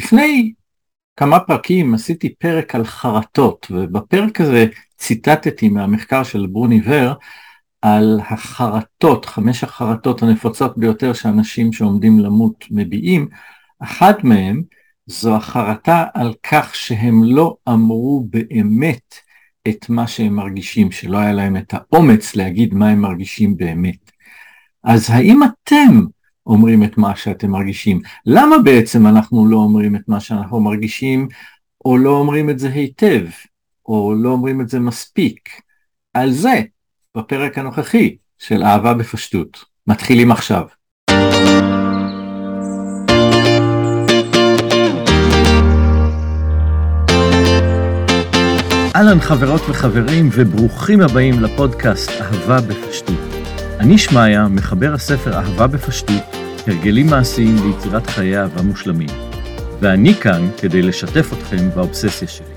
לפני כמה פרקים עשיתי פרק על חרטות, ובפרק הזה ציטטתי מהמחקר של ברוני ור על החרטות, חמש החרטות הנפוצות ביותר שאנשים שעומדים למות מביעים. אחת מהן זו החרטה על כך שהם לא אמרו באמת את מה שהם מרגישים, שלא היה להם את האומץ להגיד מה הם מרגישים באמת. אז האם אתם אומרים את מה שאתם מרגישים? למה בעצם אנחנו לא אומרים את מה שאנחנו מרגישים, או לא אומרים את זה היטב, או לא אומרים את זה מספיק? על זה, בפרק הנוכחי של אהבה בפשטות. מתחילים עכשיו. אהלן חברות וחברים וברוכים הבאים לפודקאסט אהבה בפשטות. אני שמעיה, מחבר הספר אהבה בפשטות, הרגלים מעשיים ליצירת חיי אהבה מושלמים. ואני כאן כדי לשתף אתכם באובססיה שלי.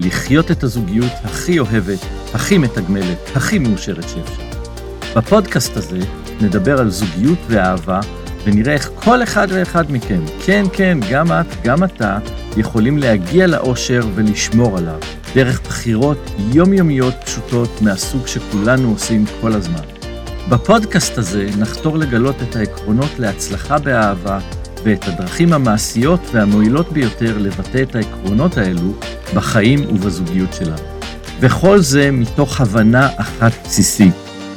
לחיות את הזוגיות הכי אוהבת, הכי מתגמלת, הכי מאושרת שאפשר. בפודקאסט הזה נדבר על זוגיות ואהבה, ונראה איך כל אחד ואחד מכם, כן, כן, גם את, גם אתה, יכולים להגיע לאושר ולשמור עליו. דרך בחירות יומיומיות פשוטות מהסוג שכולנו עושים כל הזמן. בפודקאסט הזה נחתור לגלות את העקרונות להצלחה באהבה ואת הדרכים המעשיות והמועילות ביותר לבטא את העקרונות האלו בחיים ובזוגיות שלנו. וכל זה מתוך הבנה אחת בסיסית,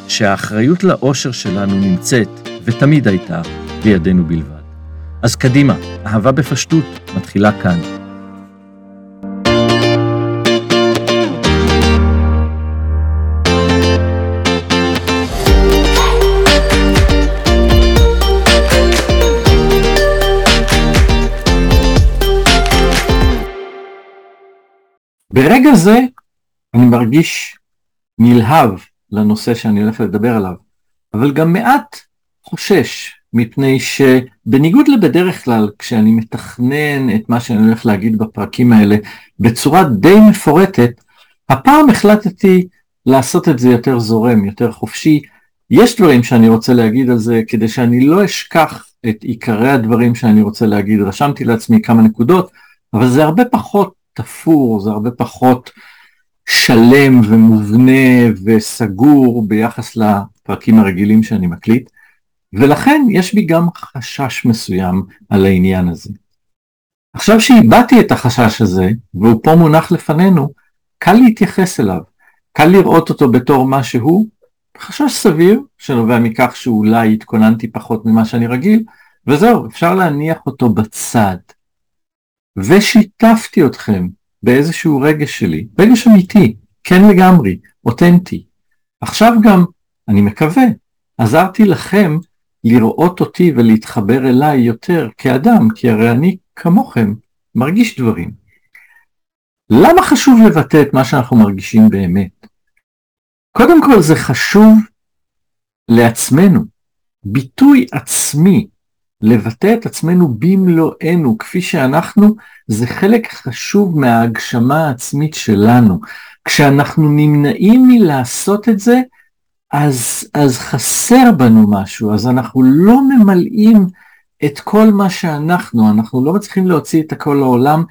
שהאחריות לאושר שלנו נמצאת, ותמיד הייתה, בידינו בלבד. אז קדימה, אהבה בפשטות מתחילה כאן. ברגע זה אני מרגיש נלהב לנושא שאני הולך לדבר עליו, אבל גם מעט חושש, מפני שבניגוד לבדרך כלל, כשאני מתכנן את מה שאני הולך להגיד בפרקים האלה בצורה די מפורטת, הפעם החלטתי לעשות את זה יותר זורם, יותר חופשי. יש דברים שאני רוצה להגיד על זה כדי שאני לא אשכח את עיקרי הדברים שאני רוצה להגיד. רשמתי לעצמי כמה נקודות, אבל זה הרבה פחות תפור, זה הרבה פחות שלם ומובנה וסגור ביחס לפרקים הרגילים שאני מקליט, ולכן יש בי גם חשש מסוים על העניין הזה. עכשיו שהבעתי את החשש הזה, והוא פה מונח לפנינו, קל להתייחס אליו, קל לראות אותו בתור מה שהוא, חשש סביר, שנובע מכך שאולי התכוננתי פחות ממה שאני רגיל, וזהו, אפשר להניח אותו בצד. ושיתפתי אתכם באיזשהו רגש שלי, רגש אמיתי, כן לגמרי, אותנטי. עכשיו גם, אני מקווה, עזרתי לכם לראות אותי ולהתחבר אליי יותר כאדם, כי הרי אני כמוכם מרגיש דברים. למה חשוב לבטא את מה שאנחנו מרגישים באמת? קודם כל זה חשוב לעצמנו, ביטוי עצמי לבטא את עצמנו במלואנו כפי שאנחנו, זה חלק חשוב מההגשמה העצמית שלנו. כשאנחנו נמנעים מלעשות את זה, אז, אז חסר בנו משהו, אז אנחנו לא ממלאים את כל מה שאנחנו, אנחנו לא מצליחים להוציא את הכל לעולם,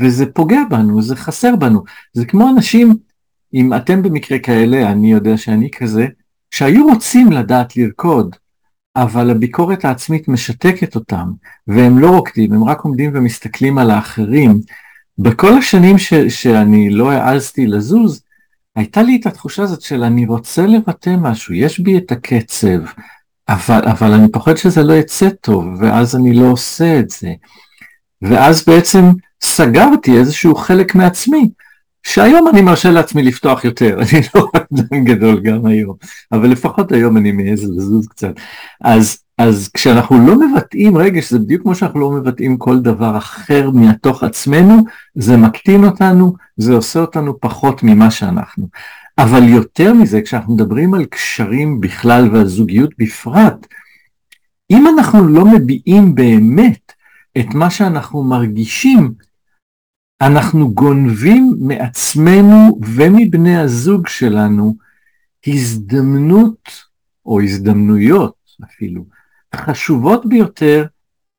וזה פוגע בנו, זה חסר בנו. זה כמו אנשים, אם אתם במקרה כאלה, אני יודע שאני כזה, שהיו רוצים לדעת לרקוד, אבל הביקורת העצמית משתקת אותם, והם לא רוקדים, הם רק עומדים ומסתכלים על האחרים. בכל השנים ש, שאני לא העזתי לזוז, הייתה לי את התחושה הזאת של אני רוצה לבטא משהו, יש בי את הקצב, אבל, אבל אני פוחד שזה לא יצא טוב, ואז אני לא עושה את זה. ואז בעצם סגרתי איזשהו חלק מעצמי, שהיום אני מרשה לעצמי לפתוח יותר, אני לא אדם גדול גם היום, אבל לפחות היום אני מעז לזוז קצת. אז, אז כשאנחנו לא מבטאים רגש, זה בדיוק כמו שאנחנו לא מבטאים כל דבר אחר מתוך עצמנו, זה מקטין אותנו, זה עושה אותנו פחות ממה שאנחנו. אבל יותר מזה, כשאנחנו מדברים על קשרים בכלל ועל זוגיות בפרט, אם אנחנו לא מביעים באמת את מה שאנחנו מרגישים, אנחנו גונבים מעצמנו ומבני הזוג שלנו הזדמנות, או הזדמנויות אפילו, חשובות ביותר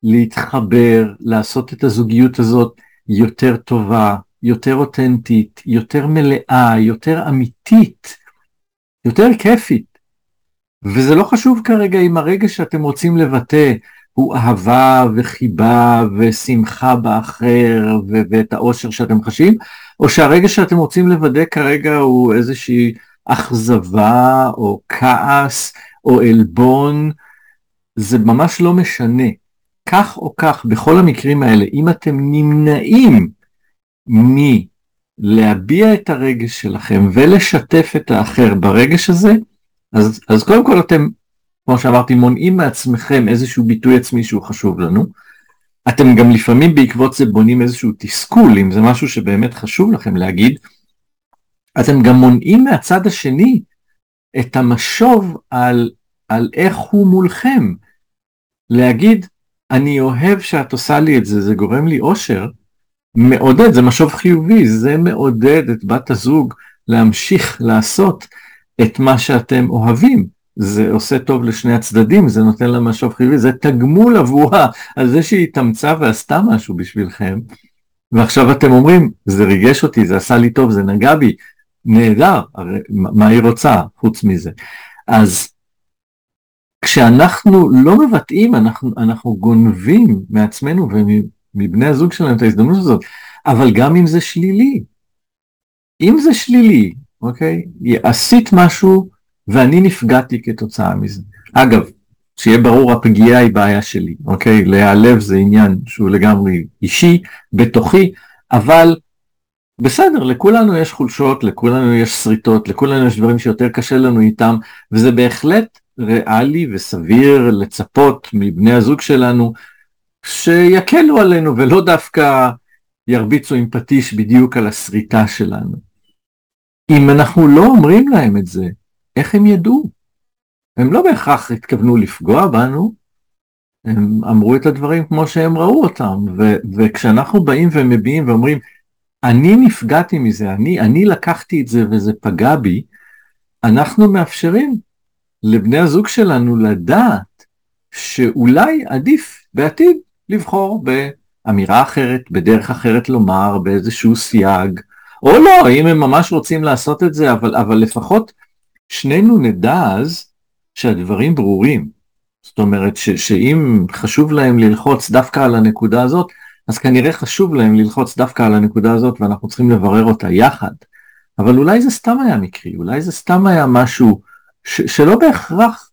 להתחבר, לעשות את הזוגיות הזאת יותר טובה, יותר אותנטית, יותר מלאה, יותר אמיתית, יותר כיפית. וזה לא חשוב כרגע אם הרגע שאתם רוצים לבטא הוא אהבה וחיבה ושמחה באחר ו- ואת האושר שאתם חשים, או שהרגע שאתם רוצים לוודא כרגע הוא איזושהי אכזבה או כעס או עלבון, זה ממש לא משנה. כך או כך, בכל המקרים האלה, אם אתם נמנעים מלהביע את הרגש שלכם ולשתף את האחר ברגש הזה, אז, אז קודם כל אתם, כמו שאמרתי, מונעים מעצמכם איזשהו ביטוי עצמי שהוא חשוב לנו. אתם גם לפעמים בעקבות זה בונים איזשהו תסכול, אם זה משהו שבאמת חשוב לכם להגיד, אתם גם מונעים מהצד השני את המשוב על, על איך הוא מולכם. להגיד, אני אוהב שאת עושה לי את זה, זה גורם לי אושר, מעודד, זה משוב חיובי, זה מעודד את בת הזוג להמשיך לעשות את מה שאתם אוהבים. זה עושה טוב לשני הצדדים, זה נותן לה משוב חיובי, זה תגמול עבורה על זה שהיא התאמצה ועשתה משהו בשבילכם, ועכשיו אתם אומרים, זה ריגש אותי, זה עשה לי טוב, זה נגע בי, נהדר, הרי מה היא רוצה חוץ מזה. אז כשאנחנו לא מבטאים, אנחנו, אנחנו גונבים מעצמנו ומבני הזוג שלנו את ההזדמנות הזאת, אבל גם אם זה שלילי. אם זה שלילי, אוקיי? עשית משהו ואני נפגעתי כתוצאה מזה. אגב, שיהיה ברור, הפגיעה היא בעיה שלי, אוקיי? להיעלב זה עניין שהוא לגמרי אישי, בתוכי, אבל בסדר, לכולנו יש חולשות, לכולנו יש שריטות, לכולנו יש דברים שיותר קשה לנו איתם, וזה בהחלט ריאלי וסביר לצפות מבני הזוג שלנו שיקלו עלינו ולא דווקא ירביצו עם פטיש בדיוק על השריטה שלנו. אם אנחנו לא אומרים להם את זה, איך הם ידעו? הם לא בהכרח התכוונו לפגוע בנו, הם אמרו את הדברים כמו שהם ראו אותם, ו- וכשאנחנו באים ומביעים ואומרים, אני נפגעתי מזה, אני, אני לקחתי את זה וזה פגע בי, אנחנו מאפשרים לבני הזוג שלנו לדעת שאולי עדיף בעתיד לבחור באמירה אחרת, בדרך אחרת לומר, באיזשהו סייג, או לא, אם הם ממש רוצים לעשות את זה, אבל, אבל לפחות שנינו נדע אז שהדברים ברורים. זאת אומרת ש, שאם חשוב להם ללחוץ דווקא על הנקודה הזאת, אז כנראה חשוב להם ללחוץ דווקא על הנקודה הזאת ואנחנו צריכים לברר אותה יחד. אבל אולי זה סתם היה מקרי, אולי זה סתם היה משהו ש, שלא בהכרח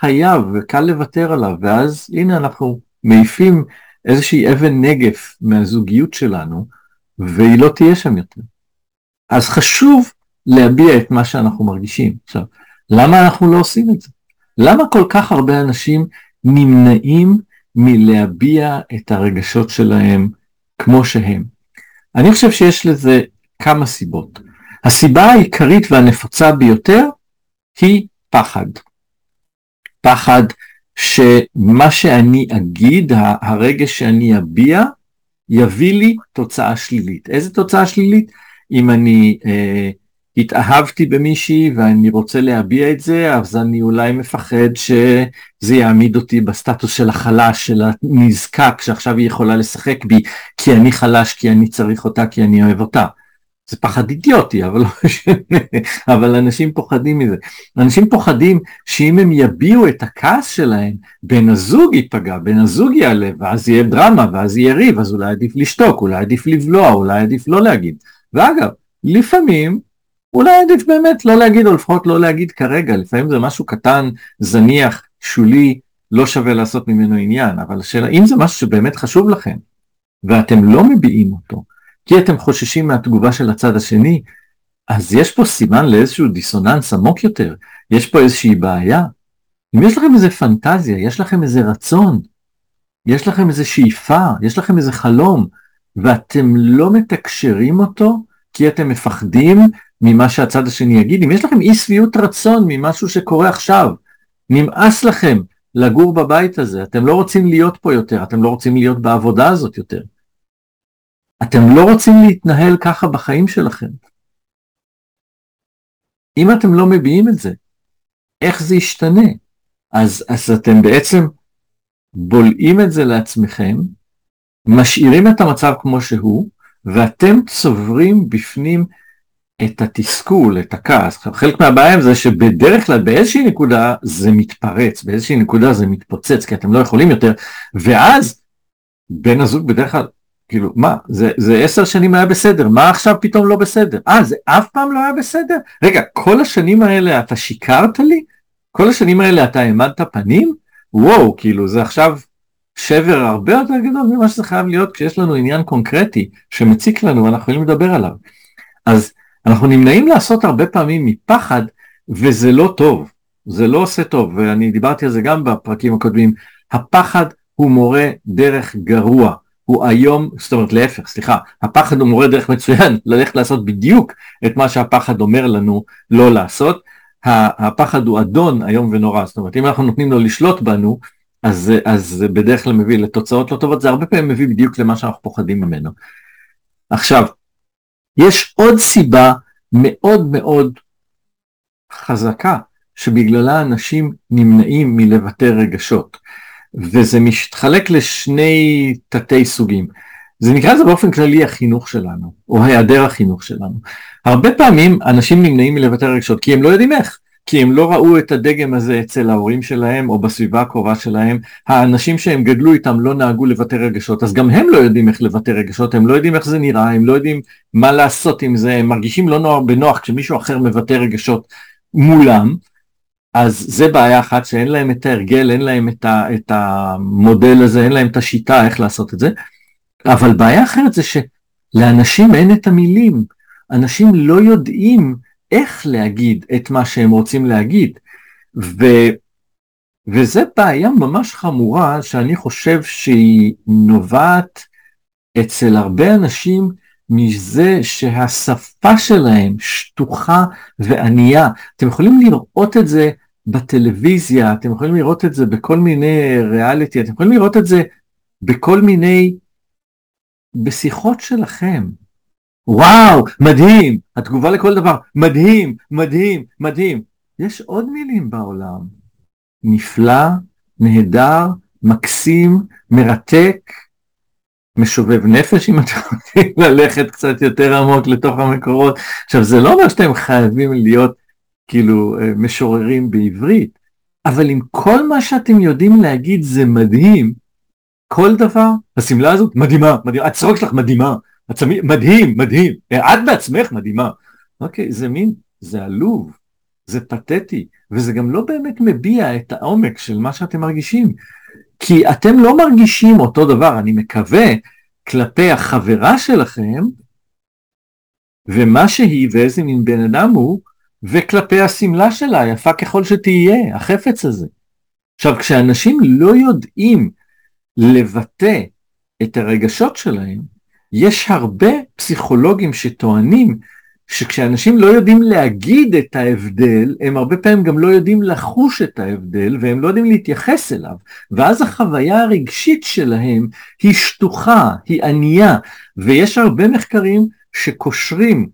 חייב וקל לוותר עליו, ואז הנה אנחנו מעיפים איזושהי אבן נגף מהזוגיות שלנו, והיא לא תהיה שם יותר. אז חשוב להביע את מה שאנחנו מרגישים. עכשיו, למה אנחנו לא עושים את זה? למה כל כך הרבה אנשים נמנעים מלהביע את הרגשות שלהם כמו שהם? אני חושב שיש לזה כמה סיבות. הסיבה העיקרית והנפוצה ביותר היא פחד. פחד שמה שאני אגיד, הרגש שאני אביע, יביא לי תוצאה שלילית. איזה תוצאה שלילית? אם אני אה, התאהבתי במישהי ואני רוצה להביע את זה, אז אני אולי מפחד שזה יעמיד אותי בסטטוס של החלש, של הנזקק, שעכשיו היא יכולה לשחק בי, כי אני חלש, כי אני צריך אותה, כי אני אוהב אותה. זה פחד אידיוטי, אבל לא משנה, אבל אנשים פוחדים מזה. אנשים פוחדים שאם הם יביעו את הכעס שלהם, בן הזוג ייפגע, בן הזוג יעלה, ואז יהיה דרמה, ואז יהיה ריב, אז אולי עדיף לשתוק, אולי עדיף לבלוע, אולי עדיף לא להגיד. ואגב, לפעמים, אולי עדיף באמת לא להגיד, או לפחות לא להגיד כרגע, לפעמים זה משהו קטן, זניח, שולי, לא שווה לעשות ממנו עניין, אבל השאלה, אם זה משהו שבאמת חשוב לכם, ואתם לא מביעים אותו, כי אתם חוששים מהתגובה של הצד השני, אז יש פה סימן לאיזשהו דיסוננס עמוק יותר, יש פה איזושהי בעיה. אם יש לכם איזה פנטזיה, יש לכם איזה רצון, יש לכם איזה שאיפה, יש לכם איזה חלום, ואתם לא מתקשרים אותו כי אתם מפחדים ממה שהצד השני יגיד, אם יש לכם אי שביעות רצון ממשהו שקורה עכשיו, נמאס לכם לגור בבית הזה, אתם לא רוצים להיות פה יותר, אתם לא רוצים להיות בעבודה הזאת יותר. אתם לא רוצים להתנהל ככה בחיים שלכם. אם אתם לא מביעים את זה, איך זה ישתנה? אז, אז אתם בעצם בולעים את זה לעצמכם, משאירים את המצב כמו שהוא, ואתם צוברים בפנים את התסכול, את הכעס. חלק מהבעיה עם זה שבדרך כלל באיזושהי נקודה זה מתפרץ, באיזושהי נקודה זה מתפוצץ, כי אתם לא יכולים יותר, ואז בן הזוג בדרך כלל, כאילו, מה, זה, עשר שנים היה בסדר, מה עכשיו פתאום לא בסדר? אה, זה אף פעם לא היה בסדר? רגע, כל השנים האלה אתה שיקרת לי? כל השנים האלה אתה העמדת פנים? וואו, כאילו, זה עכשיו שבר הרבה יותר גדול ממה שזה חייב להיות כשיש לנו עניין קונקרטי שמציק לנו ואנחנו יכולים לדבר עליו. אז אנחנו נמנעים לעשות הרבה פעמים מפחד וזה לא טוב, זה לא עושה טוב ואני דיברתי על זה גם בפרקים הקודמים, הפחד הוא מורה דרך גרוע, הוא היום, זאת אומרת להפך, סליחה, הפחד הוא מורה דרך מצוין ללכת לעשות בדיוק את מה שהפחד אומר לנו לא לעשות, הפחד הוא אדון איום ונורא, זאת אומרת אם אנחנו נותנים לו לשלוט בנו אז, זה בדרך כלל מביא לתוצאות לא טובות, זה הרבה פעמים מביא בדיוק למה שאנחנו פוחדים ממנו. עכשיו, יש עוד סיבה מאוד מאוד חזקה שבגללה אנשים נמנעים מלבטא רגשות, וזה מתחלק לשני תתי סוגים. זה נקרא לזה באופן כללי החינוך שלנו, או היעדר החינוך שלנו. הרבה פעמים אנשים נמנעים מלבטא רגשות כי הם לא יודעים איך. כי הם לא ראו את הדגם הזה אצל ההורים שלהם או בסביבה הקרובה שלהם, האנשים שהם גדלו איתם לא נהגו לבטא רגשות, אז גם הם לא יודעים איך לבטא רגשות, הם לא יודעים איך זה נראה, הם לא יודעים מה לעשות עם זה, הם מרגישים לא נוח בנוח כשמישהו אחר מבטא רגשות מולם, אז זה בעיה אחת שאין להם את ההרגל, אין להם את, ה, את המודל הזה, אין להם את השיטה איך לעשות את זה, אבל בעיה אחרת זה שלאנשים אין את המילים, אנשים לא יודעים איך להגיד את מה שהם רוצים להגיד. ו, וזה בעיה ממש חמורה שאני חושב שהיא נובעת אצל הרבה אנשים מזה שהשפה שלהם שטוחה וענייה. אתם יכולים לראות את זה בטלוויזיה, אתם יכולים לראות את זה בכל מיני ריאליטי, אתם יכולים לראות את זה בכל מיני, בשיחות שלכם. וואו, מדהים, התגובה לכל דבר, מדהים, מדהים, מדהים. יש עוד מילים בעולם. נפלא, נהדר, מקסים, מרתק, משובב נפש אם אתם רוצים ללכת קצת יותר עמוק לתוך המקורות. עכשיו זה לא אומר שאתם חייבים להיות כאילו אה, משוררים בעברית, אבל עם כל מה שאתם יודעים להגיד זה מדהים, כל דבר, השמלה הזאת מדהימה, מדהימה, הצחוק שלך מדהימה, עצמי, מדהים, מדהים, את בעצמך מדהימה. אוקיי, זה מין, זה עלוב, זה פתטי, וזה גם לא באמת מביע את העומק של מה שאתם מרגישים. כי אתם לא מרגישים אותו דבר, אני מקווה, כלפי החברה שלכם, ומה שהיא ואיזה מין בן אדם הוא, וכלפי השמלה שלה, יפה ככל שתהיה, החפץ הזה. עכשיו, כשאנשים לא יודעים לבטא את הרגשות שלהם, יש הרבה פסיכולוגים שטוענים שכשאנשים לא יודעים להגיד את ההבדל, הם הרבה פעמים גם לא יודעים לחוש את ההבדל והם לא יודעים להתייחס אליו. ואז החוויה הרגשית שלהם היא שטוחה, היא ענייה, ויש הרבה מחקרים שקושרים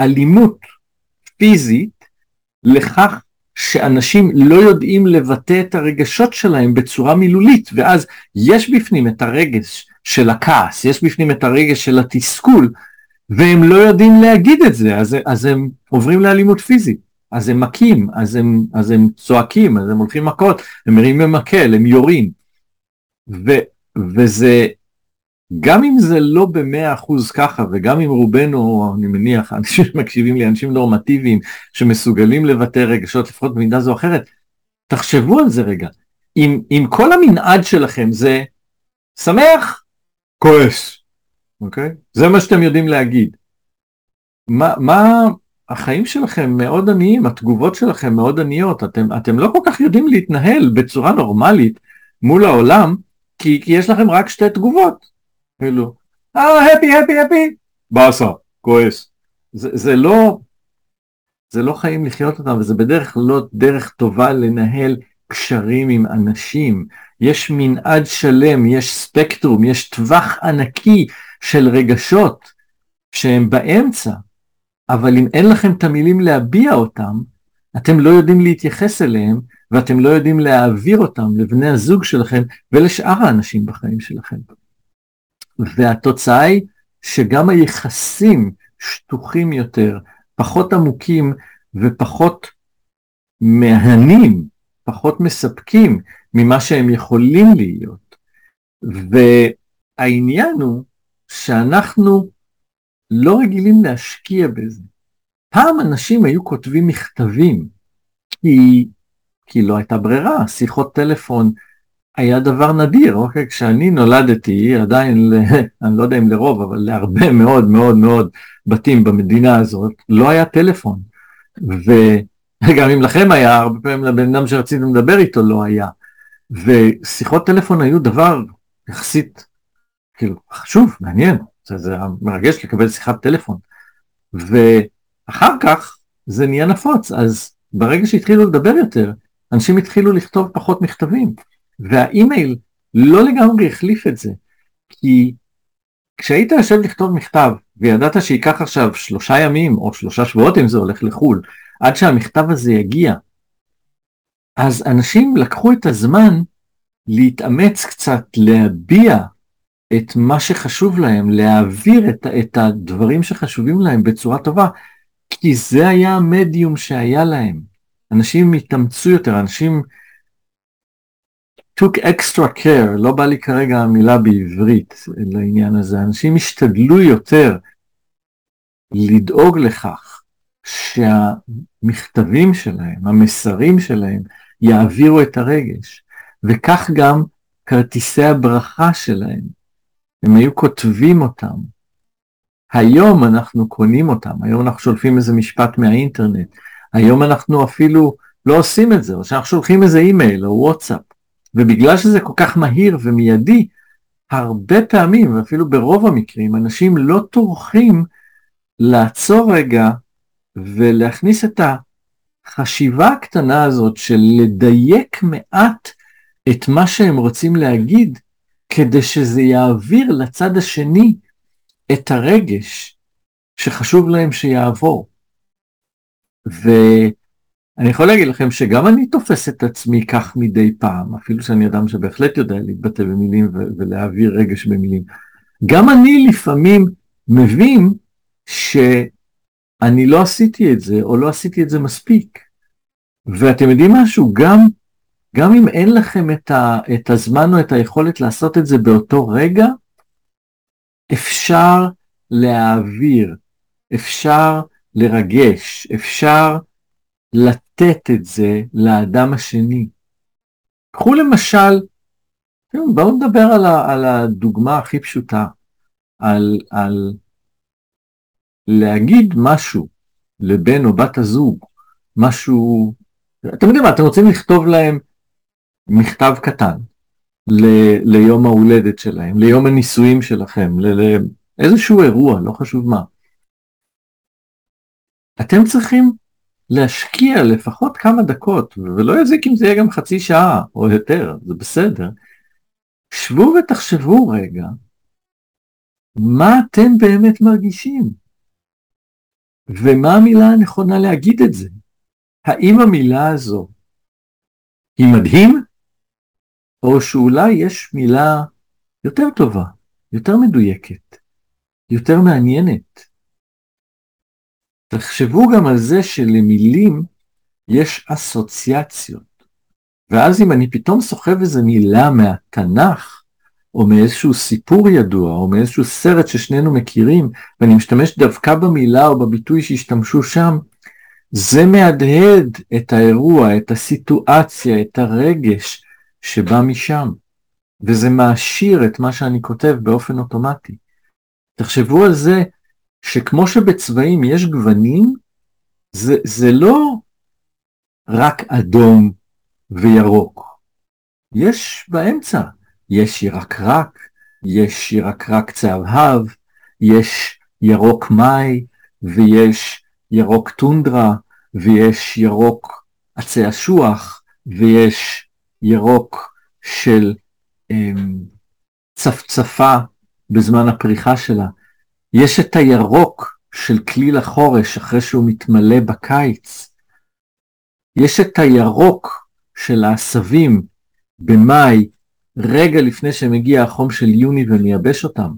אלימות פיזית לכך שאנשים לא יודעים לבטא את הרגשות שלהם בצורה מילולית, ואז יש בפנים את הרגש של הכעס, יש בפנים את הרגש של התסכול, והם לא יודעים להגיד את זה, אז, אז הם עוברים לאלימות פיזית, אז הם מכים, אז הם, אז הם צועקים, אז הם הולכים מכות, הם מרימים מקל, הם יורים. ו, וזה, גם אם זה לא במאה אחוז ככה, וגם אם רובנו, אני מניח, אנשים שמקשיבים לי, אנשים נורמטיביים, שמסוגלים לבטא רגשות לפחות במידה זו או אחרת, תחשבו על זה רגע. אם, אם כל המנעד שלכם זה שמח, כועס, אוקיי? זה מה שאתם יודעים להגיד. מה, מה החיים שלכם מאוד עניים, התגובות שלכם מאוד עניות, אתם, אתם לא כל כך יודעים להתנהל בצורה נורמלית מול העולם, כי, כי יש לכם רק שתי תגובות. כאילו, אה, הפי, הפי, הפי, באסה, כועס. זה, זה לא, זה לא חיים לחיות אותם, וזה בדרך לא דרך טובה לנהל קשרים עם אנשים. יש מנעד שלם, יש ספקטרום, יש טווח ענקי של רגשות שהם באמצע, אבל אם אין לכם את המילים להביע אותם, אתם לא יודעים להתייחס אליהם, ואתם לא יודעים להעביר אותם לבני הזוג שלכם ולשאר האנשים בחיים שלכם. והתוצאה היא שגם היחסים שטוחים יותר, פחות עמוקים ופחות מהנים, פחות מספקים ממה שהם יכולים להיות. והעניין הוא שאנחנו לא רגילים להשקיע בזה. פעם אנשים היו כותבים מכתבים, כי, כי לא הייתה ברירה, שיחות טלפון היה דבר נדיר, אוקיי? כשאני נולדתי, עדיין, אני לא יודע אם לרוב, אבל להרבה מאוד מאוד מאוד בתים במדינה הזאת, לא היה טלפון. וגם אם לכם היה, הרבה פעמים לבן אדם שרציתם לדבר איתו לא היה. ושיחות טלפון היו דבר יחסית, כאילו, חשוב, מעניין, זה, זה מרגש לקבל שיחת טלפון. ואחר כך זה נהיה נפוץ, אז ברגע שהתחילו לדבר יותר, אנשים התחילו לכתוב פחות מכתבים. והאימייל לא לגמרי החליף את זה, כי כשהיית יושב לכתוב מכתב וידעת שייקח עכשיו שלושה ימים או שלושה שבועות אם זה הולך לחו"ל, עד שהמכתב הזה יגיע, אז אנשים לקחו את הזמן להתאמץ קצת, להביע את מה שחשוב להם, להעביר את, את הדברים שחשובים להם בצורה טובה, כי זה היה המדיום שהיה להם. אנשים התאמצו יותר, אנשים took extra care, לא בא לי כרגע המילה בעברית לעניין הזה, אנשים השתדלו יותר לדאוג לכך שהמכתבים שלהם, המסרים שלהם, יעבירו את הרגש, וכך גם כרטיסי הברכה שלהם, הם היו כותבים אותם. היום אנחנו קונים אותם, היום אנחנו שולפים איזה משפט מהאינטרנט, היום אנחנו אפילו לא עושים את זה, או שאנחנו שולחים איזה אימייל או וואטסאפ. ובגלל שזה כל כך מהיר ומיידי, הרבה פעמים, ואפילו ברוב המקרים, אנשים לא טורחים לעצור רגע ולהכניס את החשיבה הקטנה הזאת של לדייק מעט את מה שהם רוצים להגיד, כדי שזה יעביר לצד השני את הרגש שחשוב להם שיעבור. ו... אני יכול להגיד לכם שגם אני תופס את עצמי כך מדי פעם, אפילו שאני אדם שבהחלט יודע להתבטא במילים ולהעביר רגש במילים. גם אני לפעמים מבין שאני לא עשיתי את זה, או לא עשיתי את זה מספיק. ואתם יודעים משהו? גם, גם אם אין לכם את, ה, את הזמן או את היכולת לעשות את זה באותו רגע, אפשר להעביר, אפשר לרגש, אפשר לתת את זה לאדם השני. קחו למשל, בואו נדבר על, ה, על הדוגמה הכי פשוטה, על, על להגיד משהו לבן או בת הזוג, משהו, אתם יודעים מה, אתם רוצים לכתוב להם מכתב קטן ל, ליום ההולדת שלהם, ליום הנישואים שלכם, לאיזשהו אירוע, לא חשוב מה. אתם צריכים להשקיע לפחות כמה דקות, ולא יזיק אם זה יהיה גם חצי שעה או יותר, זה בסדר. שבו ותחשבו רגע, מה אתם באמת מרגישים? ומה המילה הנכונה להגיד את זה? האם המילה הזו היא מדהים? או שאולי יש מילה יותר טובה, יותר מדויקת, יותר מעניינת? תחשבו גם על זה שלמילים יש אסוציאציות. ואז אם אני פתאום סוחב איזה מילה מהתנ"ך, או מאיזשהו סיפור ידוע, או מאיזשהו סרט ששנינו מכירים, ואני משתמש דווקא במילה או בביטוי שהשתמשו שם, זה מהדהד את האירוע, את הסיטואציה, את הרגש שבא משם, וזה מעשיר את מה שאני כותב באופן אוטומטי. תחשבו על זה שכמו שבצבעים יש גוונים, זה, זה לא רק אדום וירוק. יש באמצע, יש ירקרק, יש ירקרק צהבהב, יש ירוק מאי, ויש ירוק טונדרה, ויש ירוק עצי אשוח, ויש ירוק של אמ, צפצפה בזמן הפריחה שלה. יש את הירוק של כליל החורש אחרי שהוא מתמלא בקיץ. יש את הירוק של העשבים במאי, רגע לפני שמגיע החום של יוני ומייבש אותם.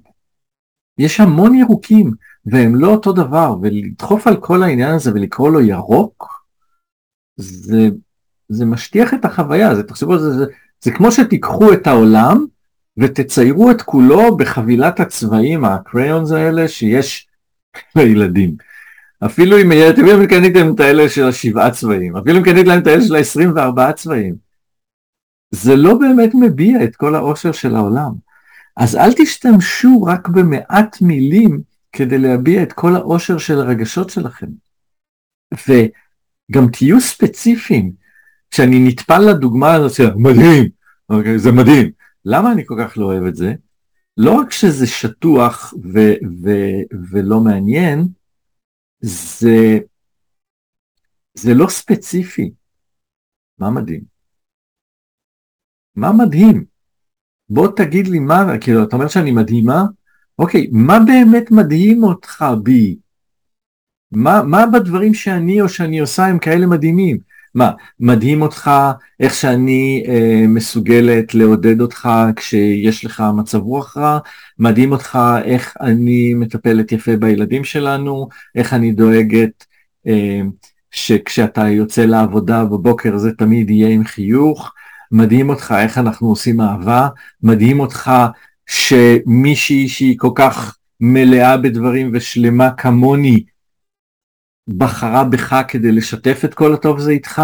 יש המון ירוקים, והם לא אותו דבר, ולדחוף על כל העניין הזה ולקרוא לו ירוק, זה, זה משטיח את החוויה, זה, תחשבו, זה, זה, זה כמו שתיקחו את העולם ותציירו את כולו בחבילת הצבעים, הקריונס האלה שיש לילדים. אפילו אם אתם יודעים, קניתם את האלה של השבעה צבעים, אפילו אם קניתם את האלה של ה-24 צבעים. זה לא באמת מביע את כל העושר של העולם. אז אל תשתמשו רק במעט מילים כדי להביע את כל העושר של הרגשות שלכם. וגם תהיו ספציפיים. כשאני נטפל לדוגמה הזאת של מדהים, אוקיי, זה מדהים. למה אני כל כך לא אוהב את זה? לא רק שזה שטוח ו- ו- ולא מעניין, זה, זה לא ספציפי. מה מדהים? מה מדהים? בוא תגיד לי מה, כאילו, אתה אומר שאני מדהימה? אוקיי, מה באמת מדהים אותך בי? מה, מה בדברים שאני או שאני עושה הם כאלה מדהימים? מה, מדהים אותך איך שאני אה, מסוגלת לעודד אותך כשיש לך מצב רוח רע? מדהים אותך איך אני מטפלת יפה בילדים שלנו? איך אני דואגת אה, שכשאתה יוצא לעבודה בבוקר זה תמיד יהיה עם חיוך? מדהים אותך איך אנחנו עושים אהבה? מדהים אותך שמישהי שהיא כל כך מלאה בדברים ושלמה כמוני בחרה בך כדי לשתף את כל הטוב הזה איתך?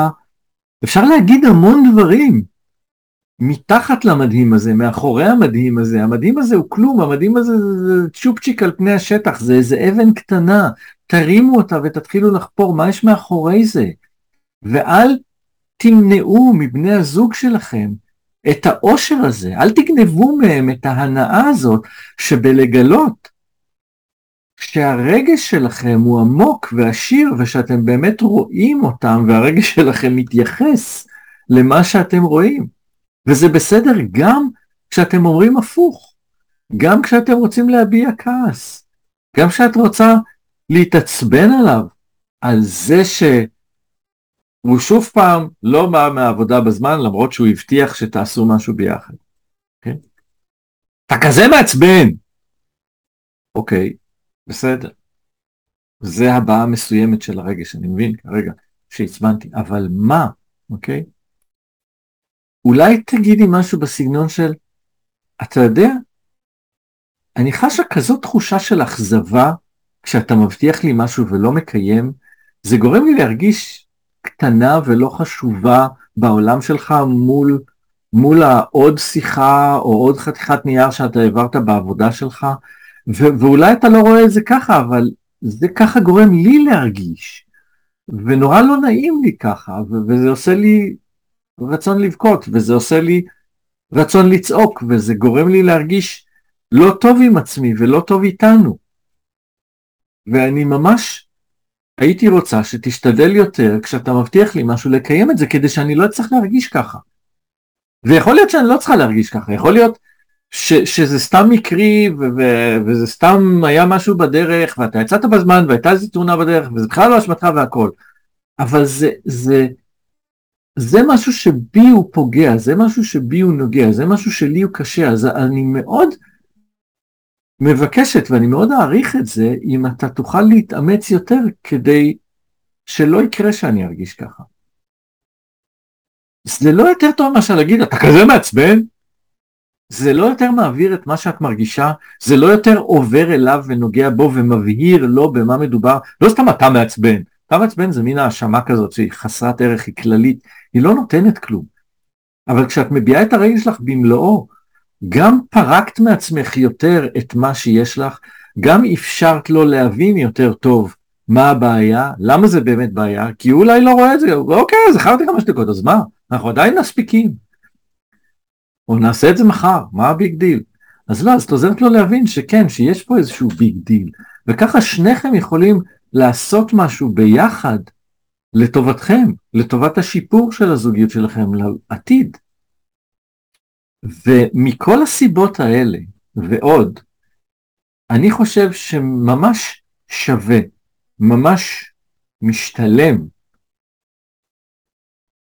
אפשר להגיד המון דברים מתחת למדהים הזה, מאחורי המדהים הזה. המדהים הזה הוא כלום, המדהים הזה זה צ'ופצ'יק על פני השטח, זה איזה אבן קטנה. תרימו אותה ותתחילו לחפור מה יש מאחורי זה. ואל תמנעו מבני הזוג שלכם את העושר הזה, אל תגנבו מהם את ההנאה הזאת שבלגלות שהרגש שלכם הוא עמוק ועשיר ושאתם באמת רואים אותם והרגש שלכם מתייחס למה שאתם רואים. וזה בסדר גם כשאתם אומרים הפוך, גם כשאתם רוצים להביע כעס, גם כשאת רוצה להתעצבן עליו, על זה שהוא שוב פעם לא בא מהעבודה בזמן למרות שהוא הבטיח שתעשו משהו ביחד. כן? אתה כזה מעצבן! אוקיי. בסדר. זה הבעה מסוימת של הרגש, אני מבין כרגע שהצבנתי, אבל מה, אוקיי? אולי תגידי משהו בסגנון של, אתה יודע, אני חשה כזאת תחושה של אכזבה כשאתה מבטיח לי משהו ולא מקיים, זה גורם לי להרגיש קטנה ולא חשובה בעולם שלך מול, מול העוד שיחה או עוד חתיכת נייר שאתה העברת בעבודה שלך, ו- ואולי אתה לא רואה את זה ככה, אבל זה ככה גורם לי להרגיש. ונורא לא נעים לי ככה, ו- וזה עושה לי רצון לבכות, וזה עושה לי רצון לצעוק, וזה גורם לי להרגיש לא טוב עם עצמי ולא טוב איתנו. ואני ממש הייתי רוצה שתשתדל יותר כשאתה מבטיח לי משהו לקיים את זה כדי שאני לא אצטרך להרגיש ככה. ויכול להיות שאני לא צריכה להרגיש ככה, יכול להיות ש, שזה סתם מקרי ו, וזה סתם היה משהו בדרך ואתה יצאת בזמן והייתה איזה תאונה בדרך וזה בכלל לא אשמתך והכל. אבל זה, זה, זה משהו שבי הוא פוגע, זה משהו שבי הוא נוגע, זה משהו שלי הוא קשה, אז אני מאוד מבקשת ואני מאוד אעריך את זה אם אתה תוכל להתאמץ יותר כדי שלא יקרה שאני ארגיש ככה. זה לא יותר טוב מאשר להגיד אתה כזה מעצבן, זה לא יותר מעביר את מה שאת מרגישה, זה לא יותר עובר אליו ונוגע בו ומבהיר לו במה מדובר, לא סתם אתה מעצבן, אתה מעצבן זה מין האשמה כזאת שהיא חסרת ערך, היא כללית, היא לא נותנת כלום. אבל כשאת מביעה את הרגל שלך במלואו, גם פרקת מעצמך יותר את מה שיש לך, גם אפשרת לו להבין יותר טוב מה הבעיה, למה זה באמת בעיה, כי הוא אולי לא רואה את זה, אוקיי, איחרתי חמש דקות, אז מה? אנחנו עדיין מספיקים. או נעשה את זה מחר, מה ה big deal? אז לא, אז את עוזרת לו להבין שכן, שיש פה איזשהו big deal, וככה שניכם יכולים לעשות משהו ביחד לטובתכם, לטובת השיפור של הזוגיות שלכם לעתיד. ומכל הסיבות האלה, ועוד, אני חושב שממש שווה, ממש משתלם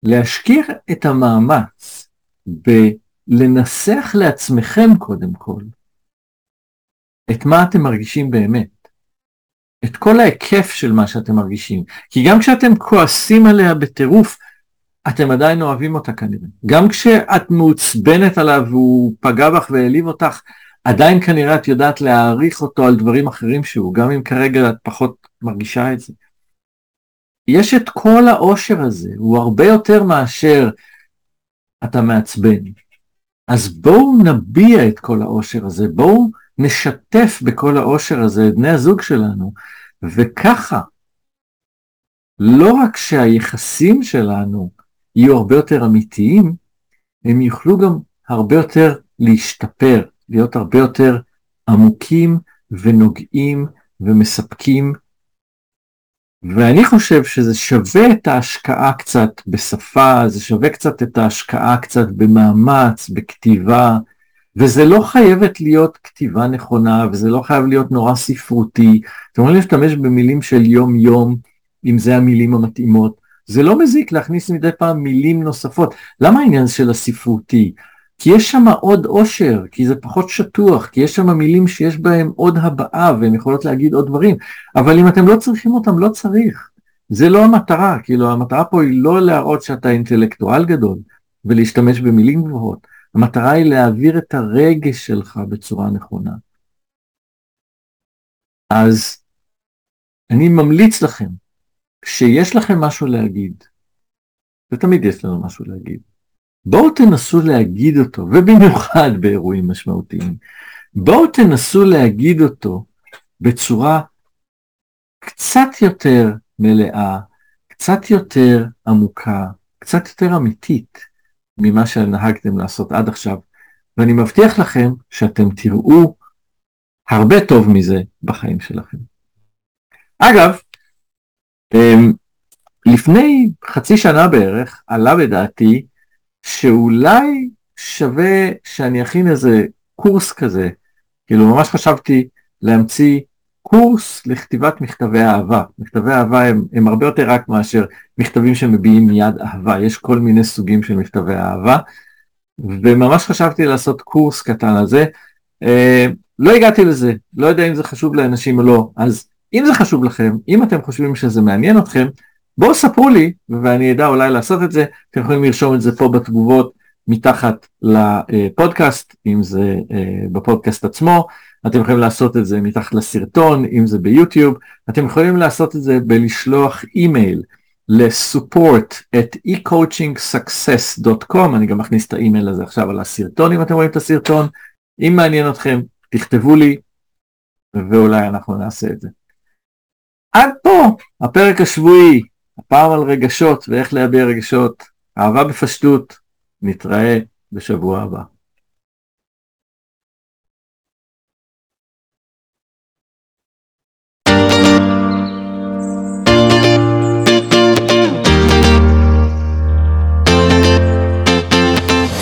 להשקיע את המאמץ בלנסח לעצמכם קודם כל את מה אתם מרגישים באמת. את כל ההיקף של מה שאתם מרגישים. כי גם כשאתם כועסים עליה בטירוף, אתם עדיין אוהבים אותה כנראה. גם כשאת מעוצבנת עליו והוא פגע בך והעליב אותך, עדיין כנראה את יודעת להעריך אותו על דברים אחרים שהוא, גם אם כרגע את פחות מרגישה את זה. יש את כל העושר הזה, הוא הרבה יותר מאשר אתה מעצבן. אז בואו נביע את כל העושר הזה, בואו נשתף בכל העושר הזה את בני הזוג שלנו, וככה, לא רק שהיחסים שלנו יהיו הרבה יותר אמיתיים, הם יוכלו גם הרבה יותר להשתפר, להיות הרבה יותר עמוקים ונוגעים ומספקים. ואני חושב שזה שווה את ההשקעה קצת בשפה, זה שווה קצת את ההשקעה קצת במאמץ, בכתיבה, וזה לא חייבת להיות כתיבה נכונה, וזה לא חייב להיות נורא ספרותי. אתם יכולים להשתמש במילים של יום-יום, אם זה המילים המתאימות. זה לא מזיק להכניס מדי פעם מילים נוספות. למה העניין של הספרותי? כי יש שם עוד עושר, כי זה פחות שטוח, כי יש שם מילים שיש בהם עוד הבעה והן יכולות להגיד עוד דברים, אבל אם אתם לא צריכים אותם, לא צריך. זה לא המטרה, כאילו המטרה פה היא לא להראות שאתה אינטלקטואל גדול ולהשתמש במילים גבוהות. המטרה היא להעביר את הרגש שלך בצורה נכונה. אז אני ממליץ לכם, כשיש לכם משהו להגיד, ותמיד יש לנו משהו להגיד, בואו תנסו להגיד אותו, ובמיוחד באירועים משמעותיים, בואו תנסו להגיד אותו בצורה קצת יותר מלאה, קצת יותר עמוקה, קצת יותר אמיתית. ממה שנהגתם לעשות עד עכשיו, ואני מבטיח לכם שאתם תראו הרבה טוב מזה בחיים שלכם. אגב, לפני חצי שנה בערך עלה בדעתי שאולי שווה שאני אכין איזה קורס כזה, כאילו ממש חשבתי להמציא קורס לכתיבת מכתבי אהבה. מכתבי אהבה הם, הם הרבה יותר רק מאשר מכתבים שמביעים מיד אהבה, יש כל מיני סוגים של מכתבי אהבה, וממש חשבתי לעשות קורס קטן על זה. אה, לא הגעתי לזה, לא יודע אם זה חשוב לאנשים או לא, אז אם זה חשוב לכם, אם אתם חושבים שזה מעניין אתכם, בואו ספרו לי ואני אדע אולי לעשות את זה, אתם יכולים לרשום את זה פה בתגובות מתחת לפודקאסט, אם זה אה, בפודקאסט עצמו, אתם יכולים לעשות את זה מתחת לסרטון, אם זה ביוטיוב, אתם יכולים לעשות את זה בלשלוח אימייל ל-support at ecoachingsuccess.com, אני גם מכניס את האימייל הזה עכשיו על הסרטון אם אתם רואים את הסרטון, אם מעניין אתכם תכתבו לי ואולי אנחנו נעשה את זה. עד פה הפרק השבועי, הפעם על רגשות ואיך להביע רגשות, אהבה בפשטות, נתראה בשבוע הבא.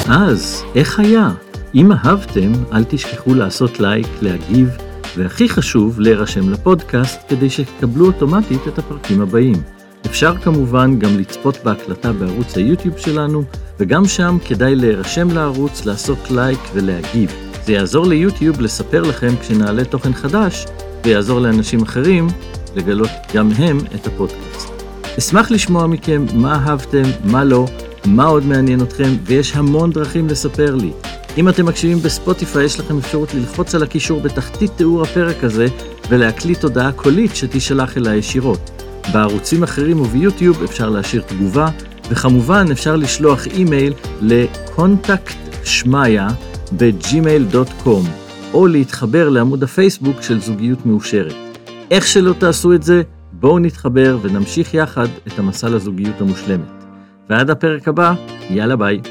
אז, איך היה? אם אהבתם, אל תשכחו לעשות לייק, להגיב, והכי חשוב, להירשם לפודקאסט כדי שתקבלו אוטומטית את הפרקים הבאים. אפשר כמובן גם לצפות בהקלטה בערוץ היוטיוב שלנו, וגם שם כדאי להירשם לערוץ, לעשות לייק ולהגיב. זה יעזור ליוטיוב לספר לכם כשנעלה תוכן חדש, ויעזור לאנשים אחרים לגלות גם הם את הפודקאסט. אשמח לשמוע מכם מה אהבתם, מה לא, מה עוד מעניין אתכם, ויש המון דרכים לספר לי. אם אתם מקשיבים בספוטיפיי, יש לכם אפשרות ללחוץ על הקישור בתחתית תיאור הפרק הזה, ולהקליט הודעה קולית שתישלח אליי ישירות. בערוצים אחרים וביוטיוב אפשר להשאיר תגובה, וכמובן אפשר לשלוח אימייל ל contact שמיה ב gmail.com, או להתחבר לעמוד הפייסבוק של זוגיות מאושרת. איך שלא תעשו את זה, בואו נתחבר ונמשיך יחד את המסע לזוגיות המושלמת. ועד הפרק הבא, יאללה ביי.